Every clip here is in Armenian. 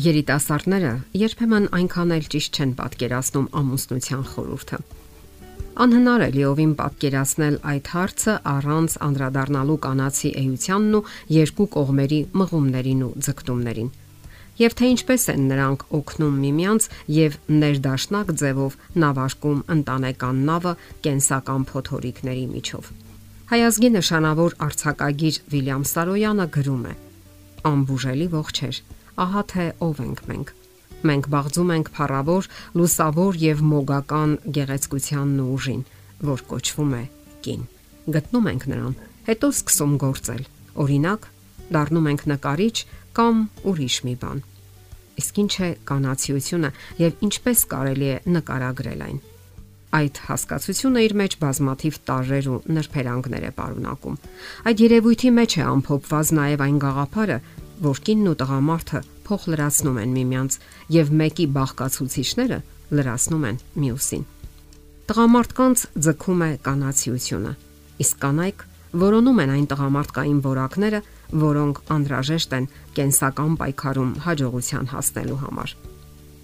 Երիտասարդները երբեմն այնքան էլ ճիշտ չեն պատկերացնում ամուսնության խորհուրդը։ Անհնար է լիովին պատկերացնել այդ հարցը առանց անդրադառնալու կանացի էությանն ու երկու կողմերի մղումներին ու ձգտումներին։ Եվ թե ինչպես են նրանք օգնում միմյանց եւ ներդաշնակ ձևով նավարկում ընտանեկան նավը կենսական փոթորիկների միջով։ Հայազգի նշանավոր արցակագիր Վիլյամ Սարոյանը գրում է. Ամբուժելի ողջեր ահա թե ով ենք մենք։ Մենք բաղձում ենք փառավոր, լուսավոր եւ մոգական գեղեցկությանն ու ուժին, որ կոչվում է կին։ Գտնում ենք նրան, հետո սկսում գործել։ Օրինակ, դառնում ենք նկարիչ կամ ուրիշ մի բան։ Իսկ ինչ է կանացիությունը եւ ինչպես կարելի է նկարագրել այն։ Այդ հասկացությունը իր մեջ բազմաթիվ տարրեր ու նրբերանգներ է պարունակում։ Այդ երևույթի մեջ է ամփոփված նաև այն գաղափարը, որ կինն ու տղամարդը փոխ լրացնում են միմյանց եւ մեկի բաղկացուցիչները լրացնում են մյուսին։ Տղամարդկանց ձգում է կանացիությունը, իսկ կանայք որոնում են այն տղամարդկային որակները, որոնք անհրաժեշտ են կենսական պայքարում հաջողության հասնելու համար։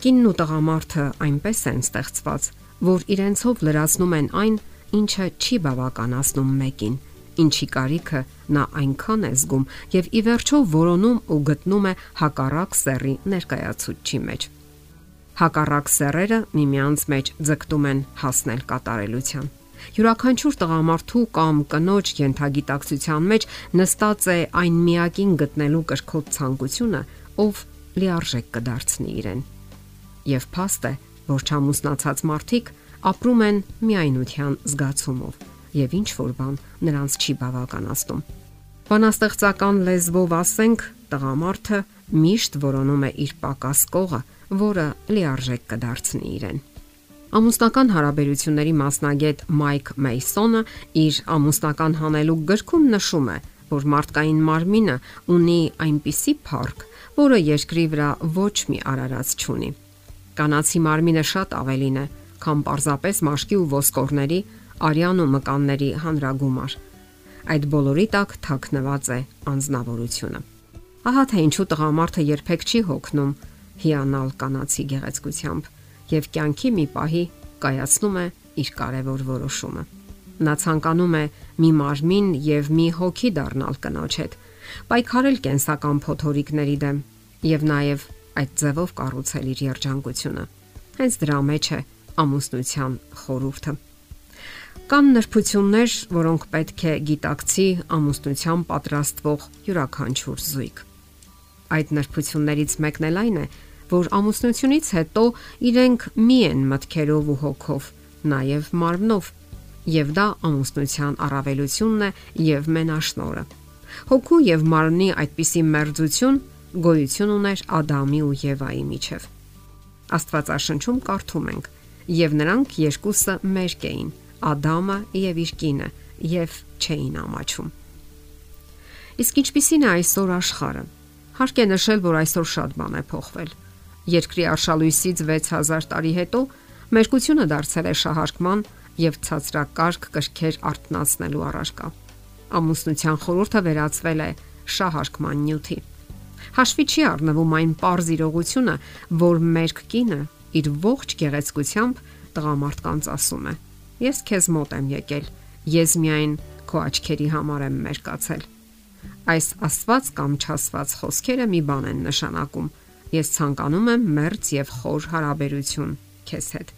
Կինն ու տղամարդը այնպես են ստեղծված, որ իրենցով լրացնում են այն, ինչը չի բավականացնում մեկին ինչի կարիքը նա այնքան է զգում եւ ի վերջո որոնում ու գտնում է հակառակ սեռի ներկայացուցչի մեջ։ Հակառակ սեռերը միմյանց մեջ ձգտում են հասնել կատարելության։ Յուրաքանչյուր տղամարդու կամ կնոջ յենթագիտակցության մեջ նստած է այն միակին գտնելու կրկոտ ցանկությունը, ով լիարժեք կդարձնի իրեն։ Եվ փաստ է, որ չամուսնացած մարդիկ ապրում են միայնության զգացումով եւ ինչ որ բան նրանց չի բավականացնում։ Բանաստեղծական լեզվով ասենք, տղամարդը միշտ որոնում է իր պակաս կողը, որը լիարժեք կդարձնի իրեն։ Ամուսնական հարաբերությունների մասնագետ Մայք Մեյսոնը իր ամուսնական հանելուկ գրքում նշում է, որ մարդկային մարմինը ունի այնպիսի փառք, որը երկրի վրա ոչ մի արարած չունի։ Կանացի մարմինը շատ ավելին է, քան պարզապես մաշկի ու ոսկորների, արյան ու մկանների հանրագումար։ Այդ բոլորի տակ թաքնված է անznավորությունը։ Ահա թե ինչու տղամարդը երբեք չի հոգնում հիանալ կանացի գեղեցկությամբ եւ կյանքի մի պահի կայացնում է իր կարևոր որոշումը։ Նա ցանկանում է մի մարմին եւ մի հոգի դառնալ կնոջ հետ, պայքարել կենսական փոթորիկների դեմ եւ նաեւ այդ ձևով կառուցել իր երջանկությունը։ Հենց դրա մեջ է ամուսնության խորհուրդը։ Կան նրբություններ, որոնք պետք է գիտակցի ամուսնության պատրաստվող յուրաքանչյուր զույգ։ Այդ նրբություններից մեկն էլ այն է, որ ամուսնությունից հետո իրենք մի են մտքերով ու հոգով, նաև մարմնով, եւ դա ամուսնության առավելությունն է եւ մենաշնորը։ Հոգու եւ մարմնի այդպիսի մերձություն գոյություն ուներ Ադամի ու Եվայի միջև։ Աստվածաշնչում կարդում ենք. եւ նրանք երկուսը մերկ էին Ադամը եւ իր կինը եւ չէին ամաչում։ Իսկ ինչպիսին է այսօր աշխարհը։ Հարկ է նշել, որ այսօր շատ բան է փոխվել։ Երկրի արշալույսից 6000 տարի հետո մերկությունը դարձել է շահարկման եւ ցածրակարգ կրքեր արտնացնելու առարկա։ Ամուսնության խորհուրդը վերածվել է շահարկման նյութի։ Հաշվի չի առնվում այն པարզ իրողությունը, որ մերկ կինը իր ողջ գեղեցկությամբ տղամարդկանց ասում է. Ես քեզ մոտ եմ եկել։ Ես միայն քո աչքերի համար եմ մերկացել։ Այս աստված կամ չաստված խոսքերը մի բան են նշանակում։ Ես ցանկանում եմ մերձ եւ խոր հարաբերություն քեզ հետ։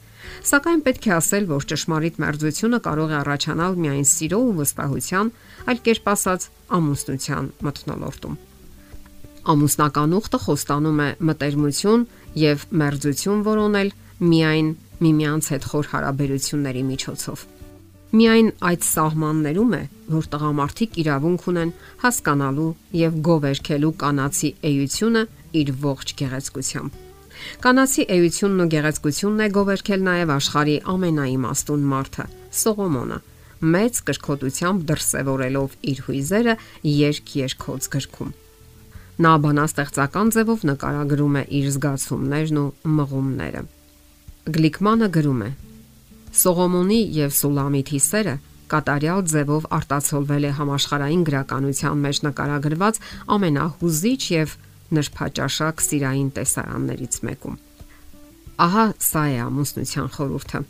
Սակայն պետք է ասել, որ ճշմարիտ մերձությունը կարող է առաջանալ միայն սիրո ու վստահության, այլ կերպ ասած, ամուսնության մթնոլորտում։ Ամուսնական ուխտը խոստանում է մտերմություն եւ մերձություն որոնել միայն միմյանց հետ խոր հարաբերությունների միջոցով։ Միայն այդ սահմաններում է, որ տղամարդիկ իրավունք ունեն հասկանալու եւ գովերքելու կանացի էությունը իր ողջ գեղեցկությամբ։ Կանացի էությունն ու գեղեցկությունն է գովերքել նաև աշխարի ամենաիմաստուն մարդը՝ Սողոմոնը, մեծ կրկոտությամբ դրսևորելով իր հույզերը երկ-երկոց գրքում։ Նա բանաստեղծական ձևով նկարագրում է իր զգացումներն ու մղումները։ Գլիկմանը գրում է. Սողոմոնի եւ Սուլամիթի սերը կատարյալ ձևով արտացոլվել է համաշխարային գրականության մեջ նկարագրված ամենահուզիչ եւ նրբաճաշակ սիրային տեսարաններից մեկում։ Ահա սա է ամուսնության խորհուրդը։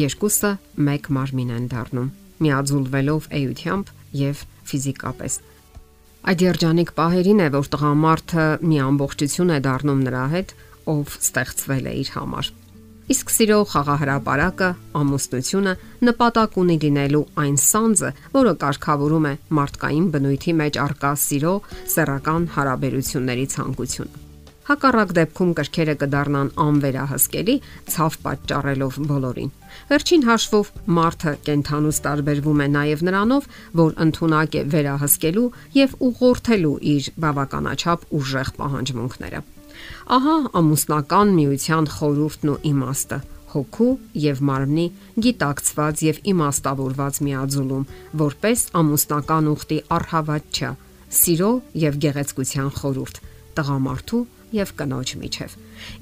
Երկուսը մեկ մարմին են դառնում, միաձուլվելով էությամբ եւ ֆիզիկապես։ Այդ երջանիկ պահերին է, որ տղամարդը մի ամբողջություն է դառնում նրա հետ, ով ստեղծվել է իր համար։ Իսկ սիրո խաղահրապարակը, ամուսնությունը նպատակ ունի լինելու այն սանձը, որը կարգավորում է մարդկային բնույթի մեջ արկա սիրո, սեռական հարաբերությունների ցանկությունը։ Հակառակ դեպքում կրքերը կդառնան անվերահսկելի, ցավ պատճառելով բոլորին։ Վերջին հաշվով մարդը կենթանուց տարբերվում է նաև նրանով, որ ընդունակ է վերահսկելու եւ ուղղորդելու իր բավականաչափ ուժեղ պահանջմունքները։ Ահա ամուսնական միության խորհուրդն ու իմաստը հոգու եւ մարմնի գիտակցված եւ իմաստավորված միաձուլում, որպես ամուսնական ուխտի արհավատչա, սիրո եւ գեղեցկության խորհուրդ տղամարդու եւ կնոջ միջև։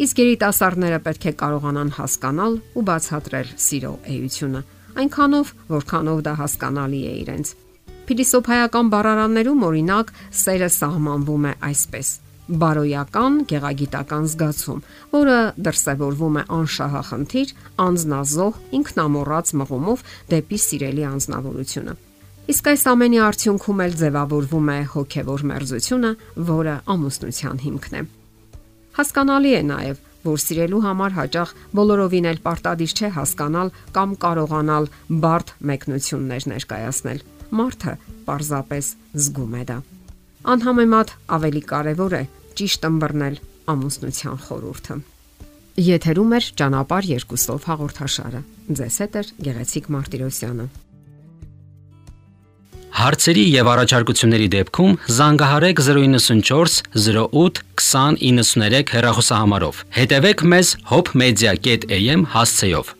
Իսկ երիտասարդները պետք է կարողանան հասկանալ ու բացատրել սիրո էությունը, այնքանով, որքանով դա հասկանալի է իրենց։ Փիլիսոփայական բառարաններում օրինակ սերը սահմանվում է այսպես բարոյական գեղագիտական զգացում, որը դրսևորվում է անշահախնդիր, անznազող, ինքնամոռաց մղումով դեպի սիրելի անznավորությունը։ Իսկ այս ամենի արդյունքում էլ ձևավորվում է հոգևոր մերձությունը, որը ամուսնության հիմքն է։ Հասկանալի է նաև, որ սիրելու համար հաճախ բոլորովին էլ պարտադիր չէ հասկանալ կամ կարողանալ բարդ մեկնություններ ներկայացնել։ Մարդը պարզապես զգում է դա։ Անհամեմատ ավելի կարևոր է ճիշտ ըմբռնել ամուսնության խորհուրդը։ Եթերում է ճանապար երկուսով հաղորդաշարը։ Ձեզ հետ է Գեղեցիկ Մարտիրոսյանը։ Հարցերի եւ առաջարկությունների դեպքում զանգահարեք 094 08 2093 հեռախոսահամարով։ Հետևեք մեզ hopmedia.am հասցեով։